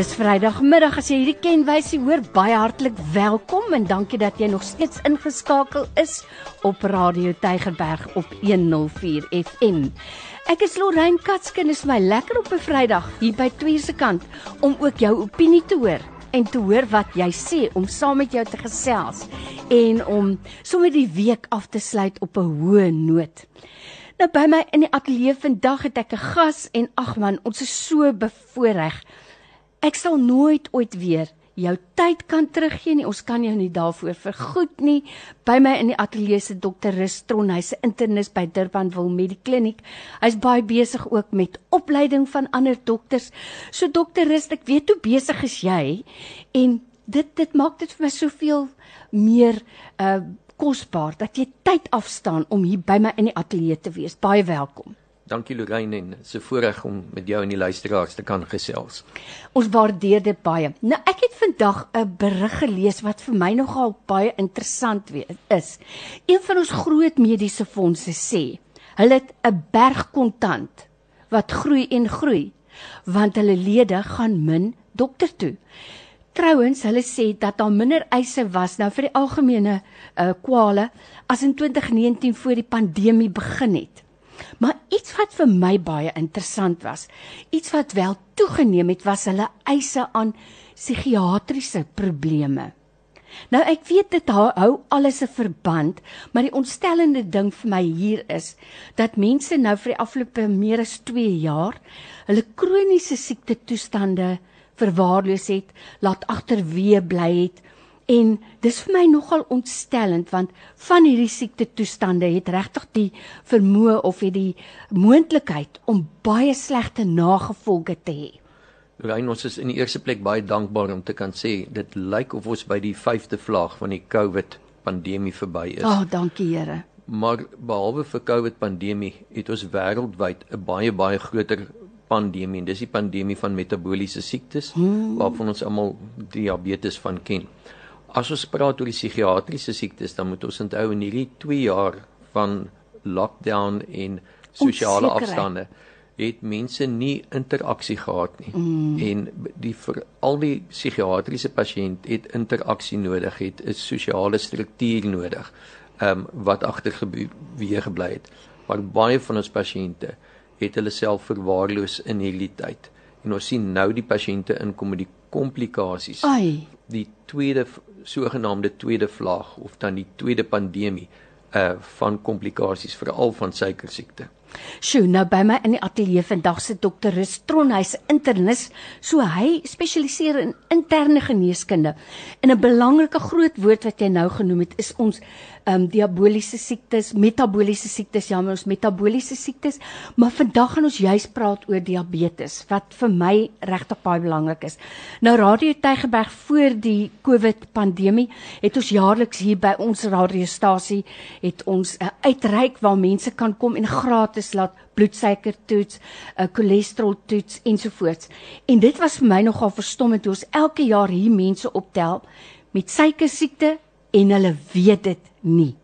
Dis Vrydagmiddag as jy hierdie kenwysie hoor, baie hartlik welkom en dankie dat jy nog steeds ingeskakel is op Radio Tygerberg op 104 FM. Ek is Lorraine Katskin, is my lekker op 'n Vrydag hier by twee se kant om ook jou opinie te hoor en te hoor wat jy sê om saam met jou te gesels en om sommer die week af te sluit op 'n hoë noot. Nou by my in die ateljee vandag het ek 'n gas en ag man, ons is so bevoorreg. Ek sal nooit ooit weer jou tyd kan teruggee nie. Ons kan jou nie daarvoor vergoed nie. By my in die ateljee se dokter Rustron, hy's 'n internis by Durbanville Medikliniek. Hy's baie besig ook met opleiding van ander dokters. So dokter Rust, ek weet hoe besig is jy en dit dit maak dit vir my soveel meer uh kosbaar dat jy tyd afstaan om hier by my in die ateljee te wees. Baie welkom. Dankie Lorraine en se voorreg om met jou en die luisteraars te kan gesels. Ons waardeer dit baie. Nou ek het vandag 'n berig gelees wat vir my nogal baie interessant is. Een van ons groot mediese fondse sê, hulle het 'n berg kontant wat groei en groei want hulle lede gaan min dokter toe. Trouwens, hulle sê dat daar minder eise was nou vir die algemene uh, kwale as in 2019 voor die pandemie begin het. Maar iets wat vir my baie interessant was, iets wat wel toegeneem het, was hulle eise aan psigiatriese probleme. Nou ek weet dit hou, hou alles 'n verband, maar die ontstellende ding vir my hier is dat mense nou vir die afgelope meer as 2 jaar hulle kroniese siekte toestande verwaarloos het, laat agterweë bly het En dis vir my nogal ontstellend want van hierdie siekte toestande het regtig die vermoë of het die moontlikheid om baie slegte nagevolge te hê. Rein ons is in die eerste plek baie dankbaar om te kan sê dit lyk of ons by die 5de vlaag van die COVID pandemie verby is. Ag, oh, dankie Here. Maar behalwe vir COVID pandemie het ons wêreldwyd 'n baie baie groter pandemie en dis die pandemie van metabooliese siektes hmm. waarvan ons almal diabetes van ken. As ons praat oor die psigiatriese siektes, dan moet ons onthou in hierdie 2 jaar van lockdown en sosiale afstande het mense nie interaksie gehad nie. Mm. En die vir al die psigiatriese pasiënt het interaksie nodig, het 'n sosiale struktuur nodig. Ehm um, wat agtergeweeg gebly het. Maar baie van ons pasiënte het hulle self verwaarloos in hierdie tyd. En ons sien nou die pasiënte inkom met die komplikasies. Ai. Die tweede sogenaamde tweede vlaag of dan die tweede pandemie uh van komplikasies veral van suikersiekte. Sjoe, nou by my in die ateljee vandag sit dokter Rustron, hy's internis, so hy spesialiseer in interne geneeskunde. En 'n belangrike groot woord wat jy nou genoem het is ons ehm um, diaboliese siektes, metabooliese siektes, ja, ons metabooliese siektes, maar vandag gaan ons juis praat oor diabetes wat vir my regtig baie belangrik is. Nou Radio Tygerberg voor die COVID pandemie het ons jaarliks hier by ons radiostasie het ons 'n uh, uitreik waar mense kan kom en gratis laat bloedsuiker toets, 'n uh, cholesterol toets ensovoorts. En dit was vir my nogal verstommend hoe ons elke jaar hier mense optel met suikersiekte en hulle weet dit nie.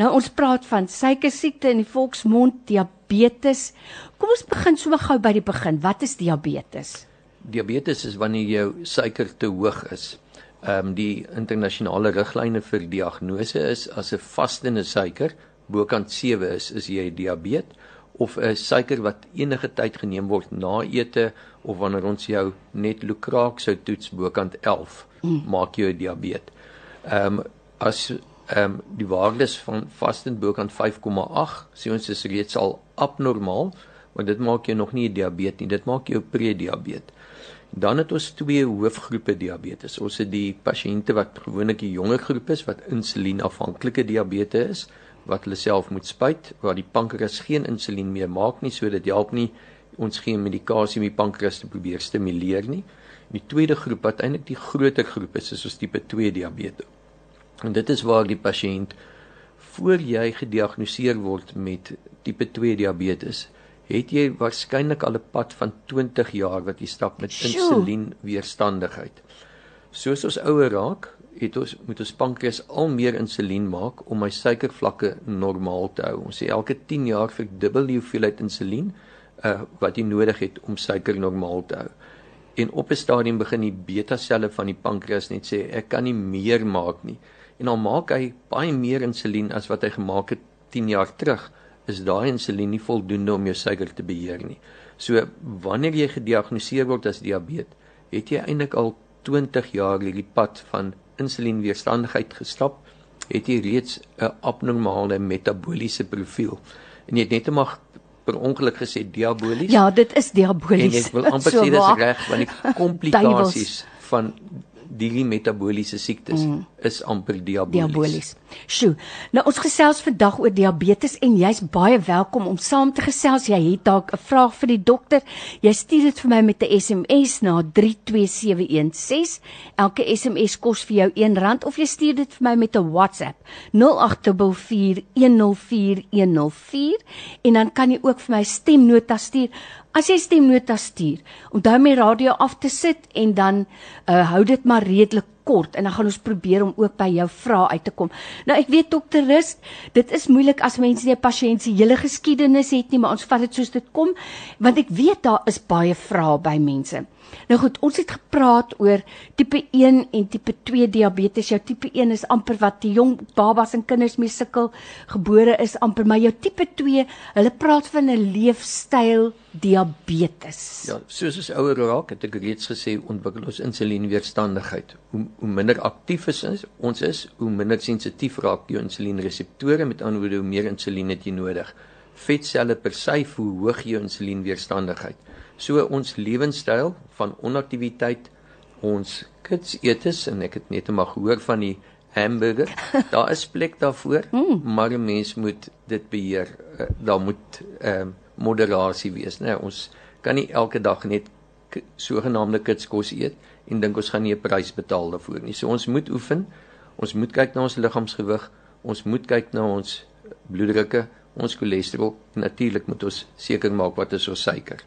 Nou ons praat van suikersiekte in die volksmond, diabetes. Kom ons begin so gou by die begin. Wat is diabetes? Diabetes is wanneer jou suiker te hoog is. Ehm um, die internasionale riglyne vir diagnose is as 'n vastende suiker bokant 7 is, is jy diabetes of 'n suiker wat enige tyd geneem word na ete of wanneer ons jou net lukraak sou toets bokant 11 mm. maak jy diabetes. Ehm um, as ehm um, die waardes van vastend bokant 5,8 sê ons is reeds al abnormaal want dit maak jou nog nie diabetes nie dit maak jou prediabetes dan het ons twee hoofgroepe diabetes ons het die pasiënte wat gewoonlik die jonger groep is wat insulienafhanklike diabetes is wat hulle self moet spuit waar die pankreas geen insulien meer maak nie so dit help nie ons geen medikasie om die pankreas te probeer stimuleer nie. Die tweede groep wat eintlik die groter groep is is ons tipe 2 diabetes. En dit is waar die pasiënt voor jy gediagnoseer word met tipe 2 diabetes, het jy waarskynlik al 'n pad van 20 jaar wat jy stap met insulienweerstandigheid. Soos ons ouer raak, het ons moet ons pankreas al meer insulien maak om my suikervlakke normaal te hou. Ons sê elke 10 jaar verdubbel die hoeveelheid insulien uh, wat jy nodig het om suiker normaal te hou. en op 'n stadium begin die beta selle van die pankreas net sê ek kan nie meer maak nie en dan maak hy baie meer insulien as wat hy gemaak het 10 jaar terug is daai insulien nie voldoende om jou suiker te beheer nie so wanneer jy gediagnoseer word as diabetes het jy eintlik al 20 jaar hierdie pad van insulienweerstandigheid gestap het jy reeds 'n abnormale metabooliese profiel en jy het net eendag per ongeluk gesê diabolies. Ja, dit is diabolies. En ek wil amper so sê dis reg want die komplikasies van die metabooliese siektes mm. Is amper diabolies. Diabolies. Sjoe. Nou ons gesels vandag oor diabetes en jy's baie welkom om saam te gesels. Jy het dalk 'n vraag vir die dokter. Jy stuur dit vir my met 'n SMS na 32716. Elke SMS kos vir jou R1 of jy stuur dit vir my met 'n WhatsApp 0824104104 en dan kan jy ook vir my stemnota stuur As jy stemnota stuur, onthou my radio af te sit en dan uh, hou dit maar redelik kort en dan gaan ons probeer om ook by jou vrae uit te kom. Nou ek weet dokter Rust, dit is moeilik as mense nie 'n pasiënt se hele geskiedenis het nie, maar ons vat dit soos dit kom want ek weet daar is baie vrae by mense. Nou goed, ons het gepraat oor tipe 1 en tipe 2 diabetes. Jou tipe 1 is amper wat die jong babas en kinders mee sukkel, gebore is amper, maar jou tipe 2, hulle praat van 'n leefstyl diabetes. Ja, soos ons ouer raak, het ek reeds gesê, ontwikkel ons insulienweerstandigheid. Hoe, hoe minder aktief is ons is, hoe minder sensitief raak jou insulienreseptore, met ander woorde, hoe meer insulien het jy nodig. Vetselle per se verhoog jou insulienweerstandigheid. So ons lewenstyl van onaktiwiteit, ons kits eetes en ek het net eendag gehoor van die hamburger. Daar is plek daarvoor, mm. maar 'n mens moet dit beheer. Eh, daar moet ehm uh, moderasie wees, né? Ons kan nie elke dag net sogenaamde kitskos eet en dink ons gaan nie 'n prys betaal daarvoor nie. So ons moet oefen. Ons moet kyk na ons liggaamsgewig. Ons moet kyk na ons bloeddrukke, ons cholesterol. Natuurlik moet ons seker maak wat is ons suiker.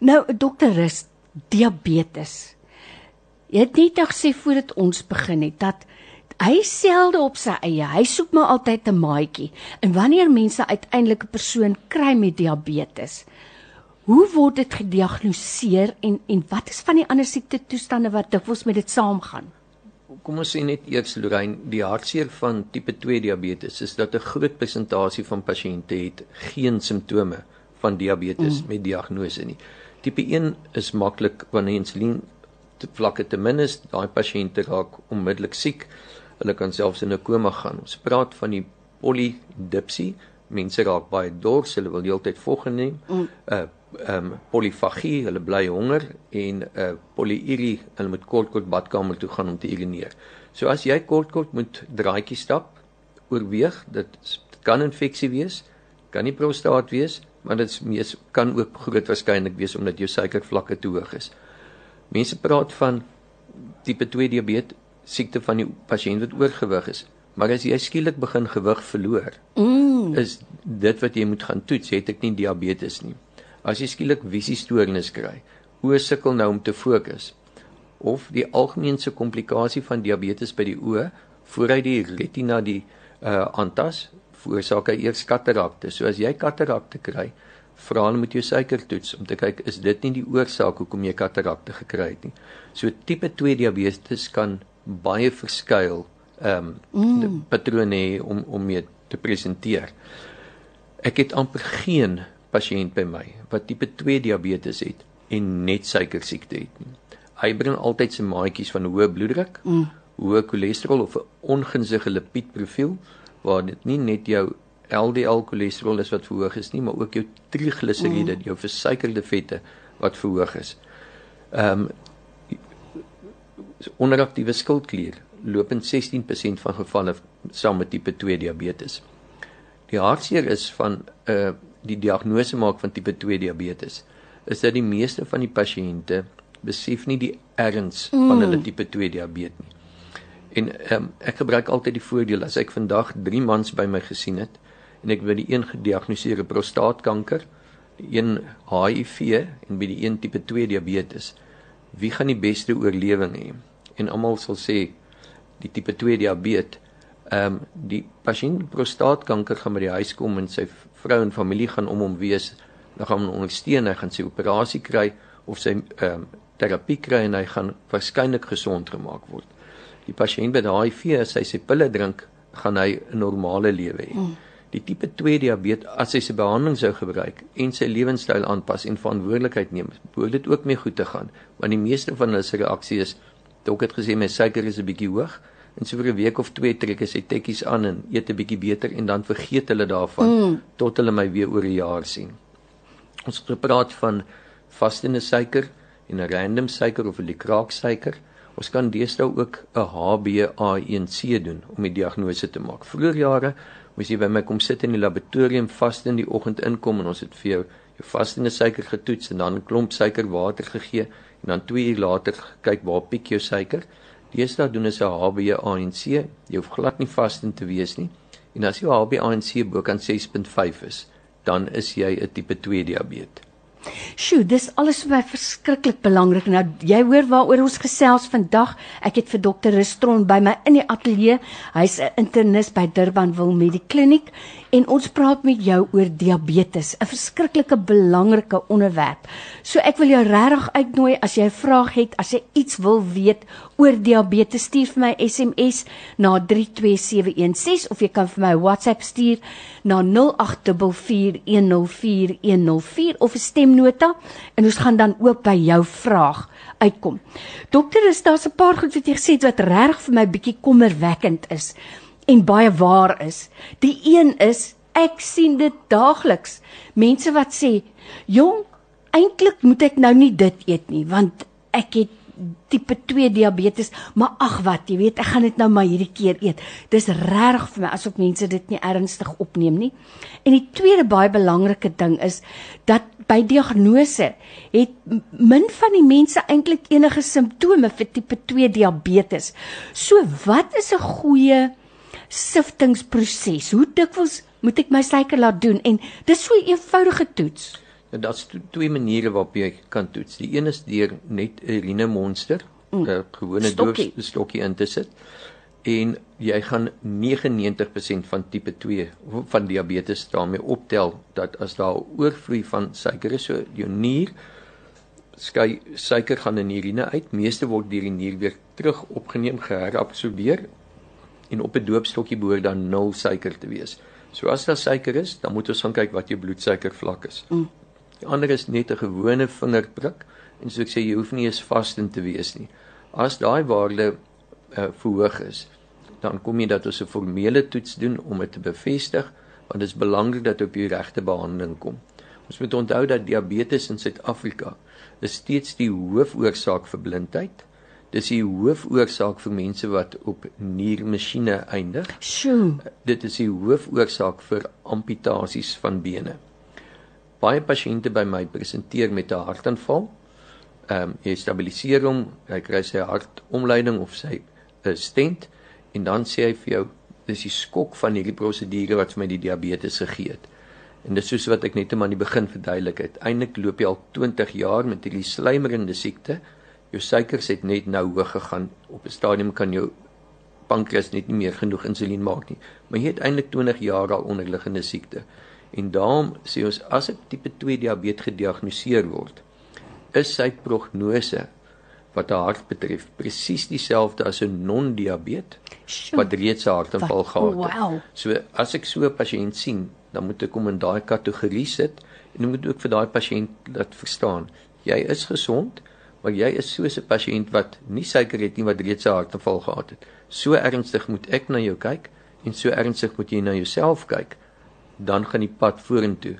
Nou dokter Rus, diabetes. Jy het net gesê voordat ons begin het dat hy selde op sy eie. Hy soek maar altyd 'n maatjie. En wanneer mense uiteindelik 'n persoon kry met diabetes, hoe word dit gediagnoseer en en wat is van die ander siekte toestande wat dikwels met dit saamgaan? Kom ons sê net eers Lorraine, die hartseer van tipe 2 diabetes is dat 'n groot persentasie van pasiënte het geen simptome van diabetes mm. met diagnose nie. Tipe 1 is maklik wanneer insulien te vlakke te min is, daai pasiënte raak onmiddellik siek. Hulle kan selfs in 'n koma gaan. Ons praat van die polydipsie. Mense raak baie dors, hulle wil heeltyd vog neem. mm. uh, ehm um, polifagie, hulle bly honger en uh, polyurie, hulle moet kort kort badkamer toe gaan om te urineer. So as jy kort kort moet draaitjie stap, oorweeg, dit kan infeksie wees, kan nie prostaat wees, maar dit mees kan ook groot waarskynlik wees omdat jou suikervlakke te hoog is. Mense praat van tipe 2 diabetes, siekte van die pasiënt wat oorgewig is. Maar as jy skielik begin gewig verloor, mm. is dit wat jy moet gaan toets, het ek nie diabetes nie. As jy skielik visiestoornis kry, oë sukkel nou om te fokus of die algemeenste komplikasie van diabetes by die oë vooruit die retina die uh aantas veroorsaak hy eers katarakte. So as jy katarakte kry, vra hulle met jou suikertoets om te kyk is dit nie die oorsaak hoekom jy katarakte gekry het nie. So tipe 2 diabetes kan baie verskuil ehm um, mm. patrone om om mee te presenteer. Ek het amper geen pasiënt by my wat tipe 2 diabetes het en net suikersiekte het nie. Hy bring altyd sy maatjies van hoë bloeddruk, mm. hoë cholesterol of 'n ongunstige lipiedprofiel waar dit nie net jou LDL cholesterol is wat verhoog is nie, maar ook jou trigliseriede, mm. jou versuikerde vette wat verhoog is. Ehm um, onderaktiewe skildklier loop in 16% van gevalle saam met tipe 2 diabetes. Die hartseer is van 'n uh, eh, die diagnose maak van tipe 2 diabetes is dat die meeste van die pasiënte besef nie die erns mm. van hulle tipe 2 diabetes nie. En um, ek gebruik altyd die voordeel as ek vandag 3 mans by my gesien het en ek by die een gediagnoseerde prostaatkanker, die een HIV en by die een tipe 2 diabetes, wie gaan die beste oorlewing hê? En almal sal sê die tipe 2 diabetes ehm um, die pasiënt prostaatkanker gaan by die huis kom en sy vrou en familie gaan om hom wees, dan gaan hom ondersteun, hy gaan sy operasie kry of sy ehm um, terapie kry en hy gaan waarskynlik gesond gemaak word. Die pasiënt met HIV, as hy sy pille drink, gaan hy 'n normale lewe hê. Mm. Die tipe 2 diabetes, as hy sy behandeling sou gebruik en sy lewenstyl aanpas en verantwoordelikheid neem, behoort dit ook mee goed te gaan, want die meeste van hulle se reaksie is Dok het gesê my suiker is 'n bietjie hoog en so vir 'n week of twee trek ek sy tekkies aan en eet 'n bietjie beter en dan vergeet hulle daarvan mm. tot hulle my weer oor 'n jaar sien. Ons het gepraat van vastende suiker en 'n random suiker of 'n likraak suiker. Ons kan deesdae ook 'n HbA1c doen om die diagnose te maak. Vroeger jare moes jy by my kom sit in die laboratorium vas in die oggend inkom en ons het vir jou jou vastende suiker getoets en dan 'n klomp suikerwater gegee en dan 2 uur later kyk waar piek jou suiker. Deesdae doen hulle 'n HbA1c. Jy hoef glad nie vastin te wees nie. En as jou HbA1c bo kan 6.5 is, dan is jy 'n tipe 2 diabetes. Sjoe, dis alles vir my verskriklik belangrik. Nou jy hoor waaroor ons gesels vandag. Ek het vir dokter Restron by my in die ateljee. Hy's 'n internis by Durbanville Medikliniek en ons praat met jou oor diabetes, 'n verskriklike belangrike onderwerp. So ek wil jou regtig uitnooi as jy 'n vraag het, as jy iets wil weet oor diabetes, stuur vir my SMS na 32716 of jy kan vir my WhatsApp stuur na 0844104104 of 'n stemnota en ons gaan dan ook by jou vraag uitkom. Dokter, is daar 'n paar goed wat jy gesê het wat reg vir my bietjie kommerwekkend is? En baie waar is. Die een is ek sien dit daagliks. Mense wat sê, "Jong, eintlik moet ek nou nie dit eet nie, want ek het tipe 2 diabetes, maar ag wat, jy weet, ek gaan dit nou maar hierdie keer eet." Dis reg vir my asof mense dit nie ernstig opneem nie. En die tweede baie belangrike ding is dat by diagnose het min van die mense eintlik enige simptome vir tipe 2 diabetes. So wat is 'n goeie siftingproses. Hoe dikwels moet ek my suiker laat doen en dis so 'n eenvoudige toets. Ja, daar's twee maniere waarop jy kan toets. Die een is deur net 'n urine monster, 'n mm. gewone doopstokkie in te sit en jy gaan 99% van tipe 2 van diabetes daarmee optel dat as daar oorvloei van suiker is so jou nier skei suiker gaan in die urine uit meeste word deur die nier weer terug opgeneem geherabsorbeer en op 'n doopstokkie behoort dan 0 suiker te wees. So as daar suiker is, dan moet ons gaan kyk wat jou bloedsuiker vlak is. Mm. Die ander is net 'n gewone vingerprik en so ek sê jy hoef nie eens vas in te wees nie. As daai waarde uh, verhoog is, dan kom jy dat ons 'n formele toets doen om dit te bevestig want dit is belangrik dat op die regte behandeling kom. Ons moet onthou dat diabetes in Suid-Afrika is steeds die hoofoorsaak vir blindheid Dis die hoofoorsaak vir mense wat op niermasjiene eindig. Sjoe. Dit is die hoofoorsaak vir amputasies van bene. Baie pasiënte by my presenteer met 'n hartaanval. Ehm um, jy stabiliseer hom, hy kry sy hartomleiding of sy 'n stent en dan sê hy vir jou dis die skok van hierdie prosedure wat vir my die diabetes gegee het. En dis soos wat ek net aan die begin verduidelik het. Eindelik loop jy al 20 jaar met hierdie slijmerende siekte jou suikers het net nou hoog gegaan. Op 'n stadium kan jou pankreas net nie meer genoeg insulien maak nie. Maar jy het eintlik 20 jaar al onderliggende siekte. En daarom sê ons as 'n tipe 2 diabetes gediagnoseer word, is sy prognose wat 'n hart betref presies dieselfde as 'n non-diabetes wat reeds 'n hartaanval gehad het. Wow. So as ek so 'n pasiënt sien, dan moet ek hom in daai kategorie sit en ek moet ook vir daai pasiënt laat verstaan, jy is gesond, maar jy is so 'n pasiënt wat nie suiker het nie wat reeds 'n hartaanval gehad het. So ernstig moet ek na jou kyk en so ernstig moet jy na jouself kyk, dan gaan die pad vorentoe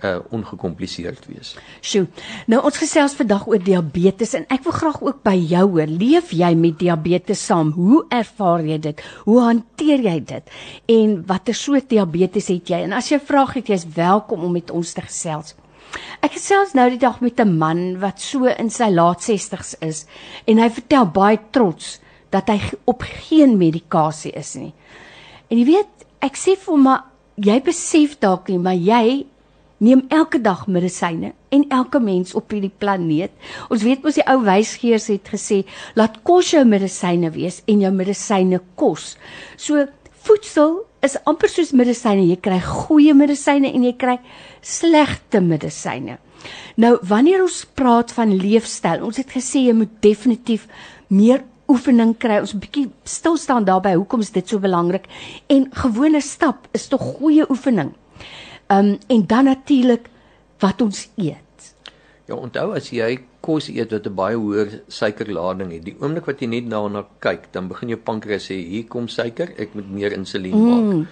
uh ongekompliseerd wees. Sjoe. Nou ons gesels vandag oor diabetes en ek wil graag ook by jou hoor. Leef jy met diabetes saam? Hoe ervaar jy dit? Hoe hanteer jy dit? En watter soort diabetes het jy? En as jy vra het, jy's welkom om met ons te gesels. Ek gesels nou die dag met 'n man wat so in sy laat 60's is en hy vertel baie trots dat hy op geen medikasie is nie. En jy weet, ek sê vir hom maar jy besef dalk nie, maar jy neem elke dag medisyne en elke mens op hierdie planeet. Ons weet mos die ou wysgeers het gesê, laat kos jou medisyne wees en jou medisyne kos. So voedsel is amper soos medisyne. Jy kry goeie medisyne en jy kry slegte medisyne. Nou wanneer ons praat van leefstyl, ons het gesê jy moet definitief meer oefening kry. Ons 'n bietjie stil staan daarby hoekom is dit so belangrik? En gewone stap is tog goeie oefening. Ehm um, en dan natuurlik wat ons eet. Ja, onthou as jy kos eet wat 'n baie hoër suikerlading het, die oomblik wat jy net daarna kyk, dan begin jou pankreas sê hier kom suiker, ek moet meer insulien mm. maak.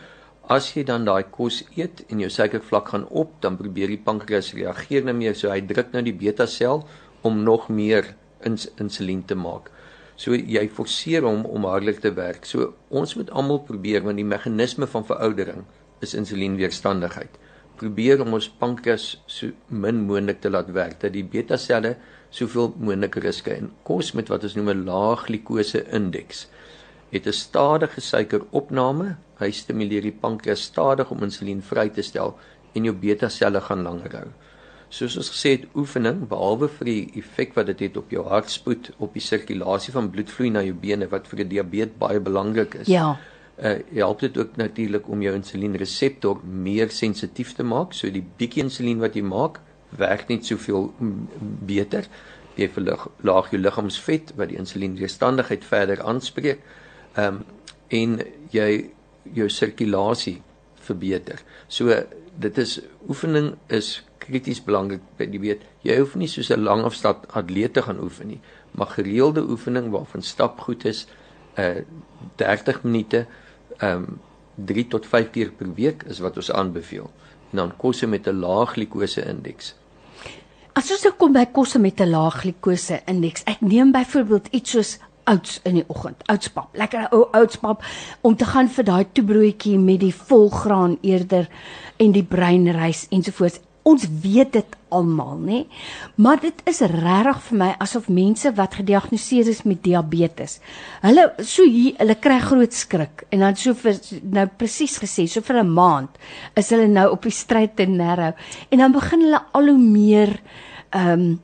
As jy dan daai kos eet en jou suikervlak gaan op, dan probeer die pankreas reageer nou meer, so hy druk nou die beta sel om nog meer ins insulien te maak. So jy forceer hom om hardelik te werk. So ons moet almal probeer want die meganisme van veroudering is insulienweerstandigheid. Probeer om ons pankreas so min moontlik te laat werk dat die beta selle soveel moontlik rus kry. En kos met wat ons noem 'n lae glikose indeks het 'n stadige suikeropname. Hy stimuleer die pankreas stadig om insulien vry te stel en jou beta selle gaan langer hou soos ons gesê het oefening behalwe vir die effek wat dit het op jou hartspoed, op die sirkulasie van bloedvloei na jou bene wat vir 'n diabetes baie belangrik is. Ja. Uh help dit ook natuurlik om jou insulienreseptor meer sensitief te maak, so die bietjie insulien wat jy maak, werk net soveel beter. Jy verlaag jou liggaamsvet wat die insulienweerstandigheid verder aanspreek. Ehm um, en jy jou sirkulasie verbeter. So dit is oefening is krities belangrik die weet jy hoef nie soos 'n langafstand atleet te gaan oefen nie maar gereelde oefening waarvan stap goed is uh 30 minute um 3 tot 5 keer per week is wat ons aanbeveel en dan kosse met 'n lae glikose indeks As ons nou kom by kosse met 'n lae glikose indeks ek neem byvoorbeeld iets soos oats in die oggend, oatspap. Lekker ou oatspap om te gaan vir daai toebroodjie met die volgraan eerder en die breinrys ensovoorts ons weet dit almal, nê? Maar dit is regtig vir my asof mense wat gediagnoseer is met diabetes, hulle so hier, hulle kry groot skrik en dan so vir nou presies gesê, so vir 'n maand is hulle nou op die stryd te nerve en dan begin hulle al hoe meer ehm um,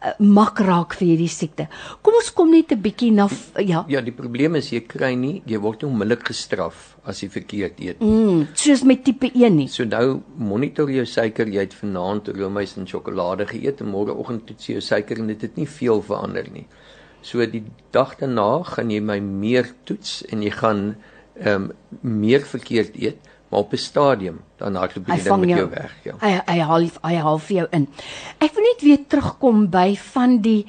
Eh, mak raak vir hierdie siekte. Kom ons kom net 'n bietjie na ja. Ja, die probleem is jy kry nie, jy word nie onmiddellik gestraf as jy verkeerd eet nie. Mm, soos met tipe 1 nie. So nou monitor jou suiker, jy het vanaand roomys en sjokolade geëet en môreoggend toets jy jou suiker en dit het nie veel verander nie. So die dag daarna gaan jy my meer toets en jy gaan ehm um, meer verkeerd eet maar op 'n stadium dan hardloop jy dan met jou, jou weg, ja. Hy hy haal hy haal vir jou in. Ek wil net weer terugkom by van die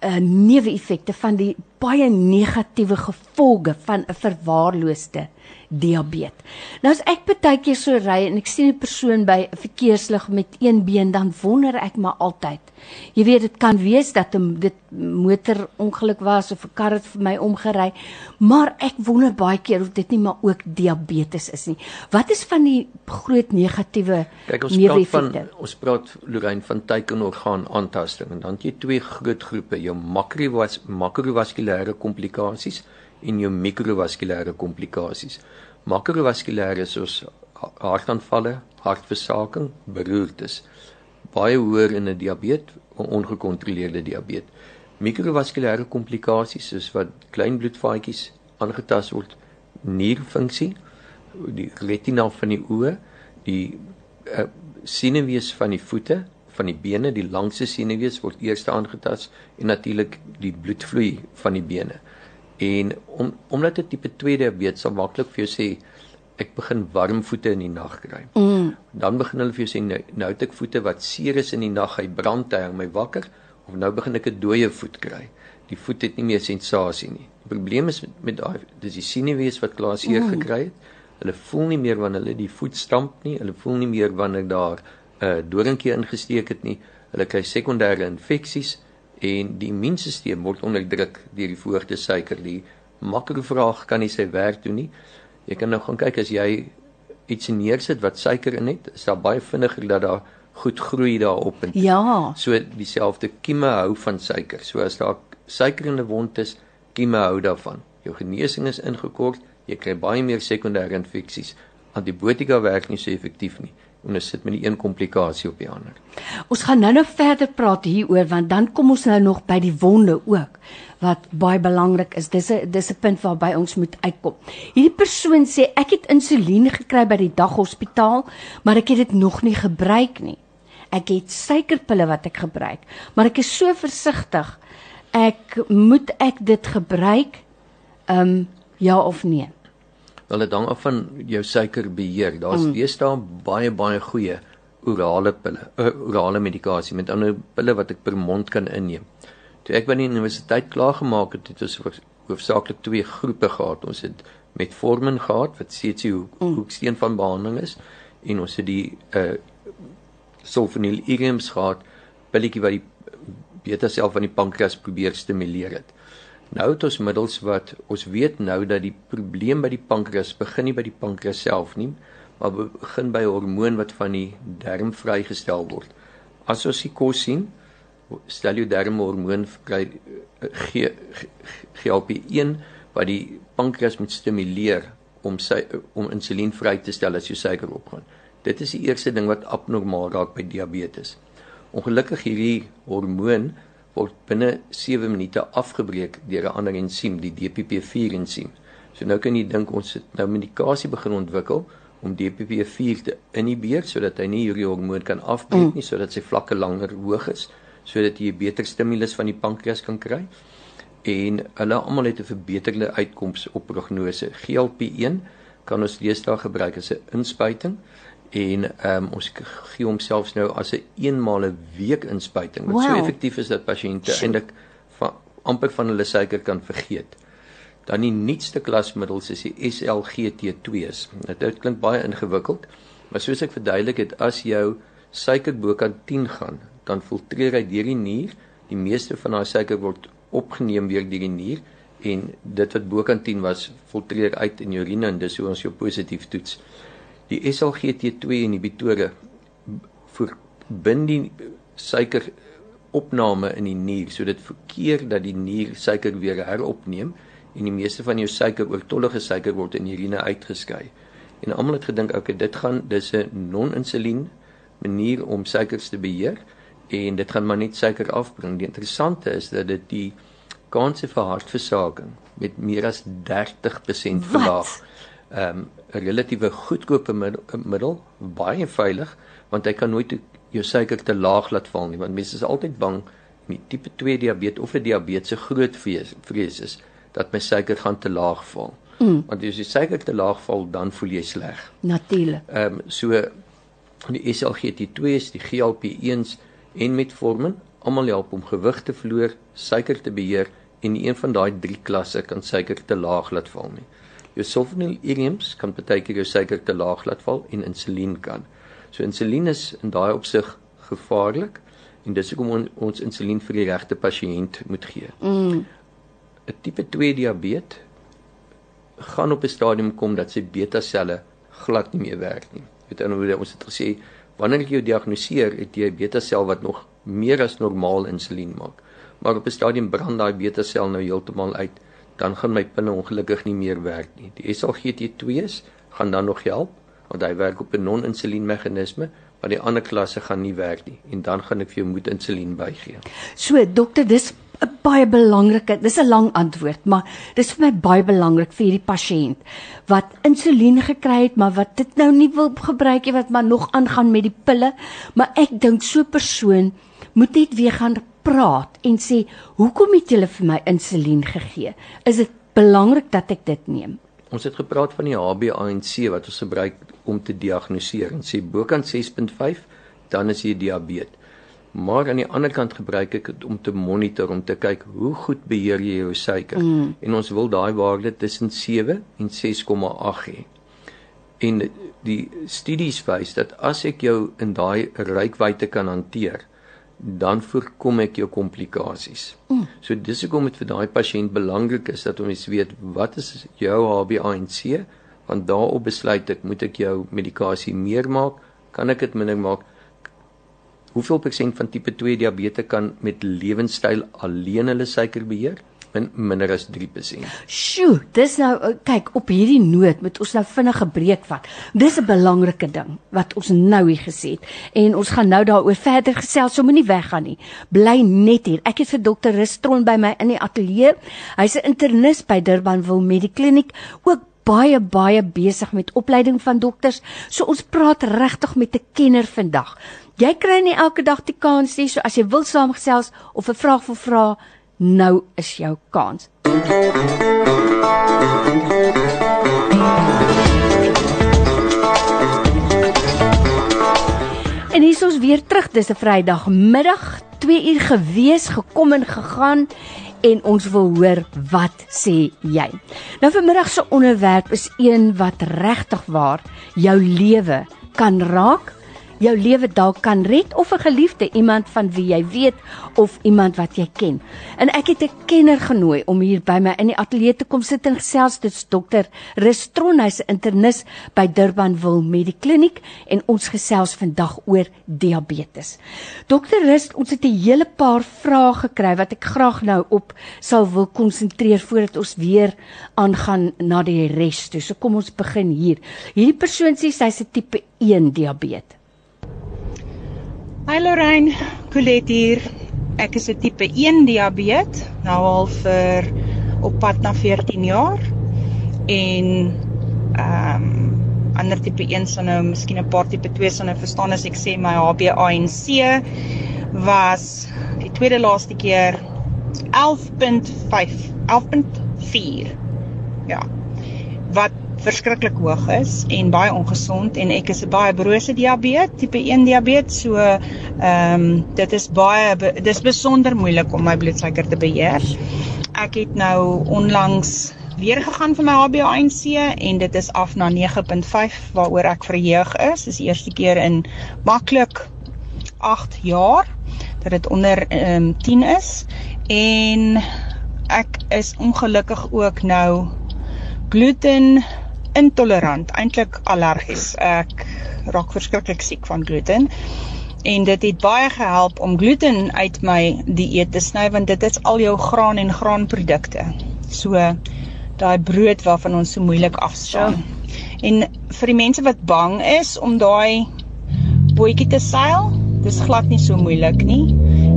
uh, neeweffekte van die baie negatiewe gevolge van 'n verwaarloosde diabetes. Nou as ek baie keer so ry en ek sien 'n persoon by 'n verkeerslig met een been, dan wonder ek maar altyd. Jy weet dit kan wees dat 'n dit motorongeluk was of 'n kar het vir my omgery, maar ek wonder baie keer of dit nie maar ook diabetes is nie. Wat is van die groot negatiewe Kyk ons praat van ons praat Lorraine van teikenorgaan aantasting en dan het jy twee groot groepe, jou makrovaskulêre komplikasies en jou mikrovaskulêre komplikasies. Makrovaskulêre soos hartaanvalle, hartversaking, beroertes baie hoër in 'n diabetes, ongekontroleerde diabetes. Mikrovaskulêre komplikasies soos wat klein bloedvaatjies aangetast word, nierfunksie, die retina van die oë, die uh, senuwees van die voete, van die bene, die langste senuwees word eers aangetast en natuurlik die bloedvloei van die bene. En om omdat dit tipe 2 diabetes sal maklik vir jou sê ek begin warm voete in die nag kry. Mm. Dan begin hulle vir jou sê nou, nou het ek voete wat seer is in die nag, hy brand hy my wakker of nou begin ek 'n dooie voet kry. Die voet het nie meer sensasie nie. Die probleem is met, met daai dis die sinewees wat klaar seer mm. gekry het. Hulle voel nie meer wanneer hulle die voet stamp nie, hulle voel nie meer wanneer daar 'n uh, doringkie ingesteek het nie. Hulle kry sekondêre infeksies en die immuunstelsel word onderdruk deur die verhoogde suiker. Die makrovraag kan nie sy werk doen nie. Jy kan nou gaan kyk as jy iets neersit wat suiker in het, is daar baie vinniger dat daar goed groei daarop en Ja. So dieselfde kieme hou van suiker. So as daar suiker in 'n wond is, kieme hou daarvan. Jou genesing is ingekort, jy kry baie meer sekondêre infeksies. Antibiotika werk nie so effektief nie en ons sit met die een komplikasie op die ander. Ons gaan nou-nou verder praat hieroor want dan kom ons nou nog by die wonde ook wat baie belangrik is. Dis 'n dis 'n punt waarby ons moet uitkom. Hierdie persoon sê ek het insulien gekry by die daghospitaal, maar ek het dit nog nie gebruik nie. ek het suikerpille wat ek gebruik, maar ek is so versigtig. Ek moet ek dit gebruik? Ehm um, ja of nee? Wel dit hang af van jou suikerbeheer. Daar's mm. deesdae baie baie goeie orale pille, uh, orale medikasie met ander pille wat ek per mond kan inneem. Toe ek by die universiteit klaar gemaak het, het ons hoofsaaklik twee groepe gehad. Ons het met Formin gehad wat CC mm. hoeksteen van behandeling is en ons het die uh sulfonyl iriums gehad, pilletjie wat die beta sel van die pankreas probeer stimuleer het. Nou het ons middels wat ons weet nou dat die probleem by die pankreas begin nie by die pankreas self nie, maar begin by 'n hormoon wat van die darm vrygestel word. As ons die kos sien, stel jou darm hormoon vry GLP-1 wat die pankreas moet stimuleer om sy om insulien vry te stel as jou suiker opgaan. Dit is die eerste ding wat abnormaal raak by diabetes. Ongelukkig hierdie hormoon word binne 7 minute afgebreek deur 'n ander ensiem, die DPP4 ensiem. So nou kan jy dink ons het nou medikasie begin ontwikkel om DPP4 te inhibeer sodat hy nie hierdie hormoon kan afbreek mm. nie sodat sy vlakke langer hoog is sodat jy 'n beter stimulus van die pankreas kan kry en hulle almal het 'n verbeterde uitkoms op prognose. GLP-1 kan ons deesdae gebruik as 'n inspuiting en ehm um, ons gee hom selfs nou as 'n eenmaal 'n week inspuiting wat wow. so effektief is dat pasiënte eintlik amper van hulle suiker kan vergeet. Dan die nuutste klasmiddels is die SLGT2s. Dit klink baie ingewikkeld, maar soos ek verduidelik het, as jou suiker bo kan 10 gaan, dan filtreer hy deur die nier. Die meeste van daai suiker word opgeneem deur die nier en dit wat bo kan 10 was, filtreer uit in jou urine en dis hoe ons jou positief toets. Die SLGT2 inhibitore verbind die suiker opname in die nier sodat verkeer dat die nier suiker weer heropneem en die meeste van jou suiker oortollige suiker word in urine uitgeskei. En almal het gedink okay, dit gaan dis 'n non-insulien manier om suikers te beheer en dit gaan maar net suiker afbring. Die interessante is dat dit die kanse vir hartversaking met meer as 30% verlaag. Ehm um, 'n relatiewe goedkope middel, baie veilig want hy kan nooit jou suiker te laag laat val nie want mense is altyd bang met tipe 2 diabetes of 'n diabetes se groot vrees, vrees is dat my suiker gaan te laag val. Mm. Want as die suiker te laag val, dan voel jy sleg. Natuurlik. Ehm um, so die SLGT2s, die GLP-1s en metformin almal help om gewig te verloor, suiker te beheer en een van daai drie klasse kan suiker te laag laat val nie. Jou sulfonylureums kan partykeer jou suiker te laag laat val en insulien kan. So insulien is in daai opsig gevaarlik en dis hoekom on, ons insulien vir die regte pasiënt moet gee. Mm. 'n tipe 2 diabetes gaan op 'n stadium kom dat sy beta selle glad nie meer werk nie. Weet jy nou ons het gesê wanneer ek jou diagnoseer het jy 'n beta sel wat nog meer as normaal insulien maak. Maar op 'n stadium brand daai beta sel nou heeltemal uit, dan gaan my pinne ongelukkig nie meer werk nie. Die SGLT2s gaan dan nog help want hy werk op 'n non-insulien meganisme maar die ander klasse gaan nie werk nie en dan gaan ek vir jou moet insulien bygee. So dokter, dis 'n baie belangrike, dis 'n lang antwoord, maar dis vir my baie belangrik vir hierdie pasiënt wat insulien gekry het, maar wat dit nou nie wil gebruik nie, wat maar nog aangaan met die pille, maar ek dink so 'n persoon moet net weer gaan praat en sê, "Hoekom het julle vir my insulien gegee? Is dit belangrik dat ek dit neem?" Ons het gepraat van die HbA1c wat ons gebruik om te diagnoseer en sê bokant 6.5 dan is jy diabetes. Maar aan die ander kant gebruik ek dit om te monitor om te kyk hoe goed beheer jy jou suiker. Mm. En ons wil daai waarde tussen 7 en 6,8 hê. En die studies wys dat as ek jou in daai reikwyte kan hanteer, dan voorkom ek jou komplikasies. Mm. So dis hoekom dit vir daai pasiënt belangrik is dat ons weet wat is jou HbA1c, want daarop besluit ek moet ek jou medikasie meer maak, kan ek dit minder maak? Hoeveel persent van tipe 2 diabetes kan met lewenstyl alleen hulle suiker beheer? Min minder as 3%. Sjoe, dis nou eh, kyk op hierdie noot moet ons nou vinnig 'n breek vat. Dis 'n belangrike ding wat ons nou hier gesê het en ons gaan nou daaroor verder gesels, so moenie weggaan nie. Bly net hier. Ek het vir dokter Ristron by my in die ateljee. Hy's 'n internis by Durbanville Medikliniek, ook baie baie besig met opleiding van dokters. So ons praat regtig met 'n kenner vandag. Jy kry nie elke dag die kans nie, so as jy wil saamgesels of 'n vraag wil vra, nou is jou kans. En hier is ons weer terug. Dis 'n Vrydagmiddag, 2 uur gewees, gekom en gegaan en ons wil hoor wat sê jy. Nou vanmiddag se onderwerp is een wat regtig waar jou lewe kan raak jou lewe dalk kan red of 'n geliefde iemand van wie jy weet of iemand wat jy ken. En ek het 'n kenner genooi om hier by my in die ateljee te kom sit en gesels dit dokter Restron hy's 'n internis by Durbanville Medikliniek en ons gesels vandag oor diabetes. Dokter Rust, ons het 'n hele paar vrae gekry wat ek graag nou op sal wil konsentreer voordat ons weer aangaan na die res toe. So kom ons begin hier. Hierdie persoon sê sy's 'n tipe 1 diabetes. Hi Lorraine, Colette hier. Ek is 'n tipe 1 diabetes, nou al vir op pad na 14 jaar. En ehm um, ander tipe 1 sal nou miskien 'n paar tipe 2 sal nou verstaan as ek sê my HbA1c was die tweede laaste keer 11.5, 11.4. Ja. Wat verskriklik hoog is en baie ongesond en ek is 'n baie brose diabetes, tipe 1 diabetes, so ehm um, dit is baie dis besonder moeilik om my bloedsuiker te beheer. Ek het nou onlangs weer gegaan vir my HbA1c en dit is af na 9.5 waaroor ek verheug is. Dis die eerste keer in maklik 8 jaar dat dit onder ehm um, 10 is en ek is ongelukkig ook nou gluten intolerant, eintlik allergies. Ek raak verskriklik siek van gluten. En dit het baie gehelp om gluten uit my dieet te sny want dit is al jou graan en graanprodukte. So daai brood waarvan ons so moeilik afstaan. En vir die mense wat bang is om daai bootjie te seil, dis glad nie so moeilik nie.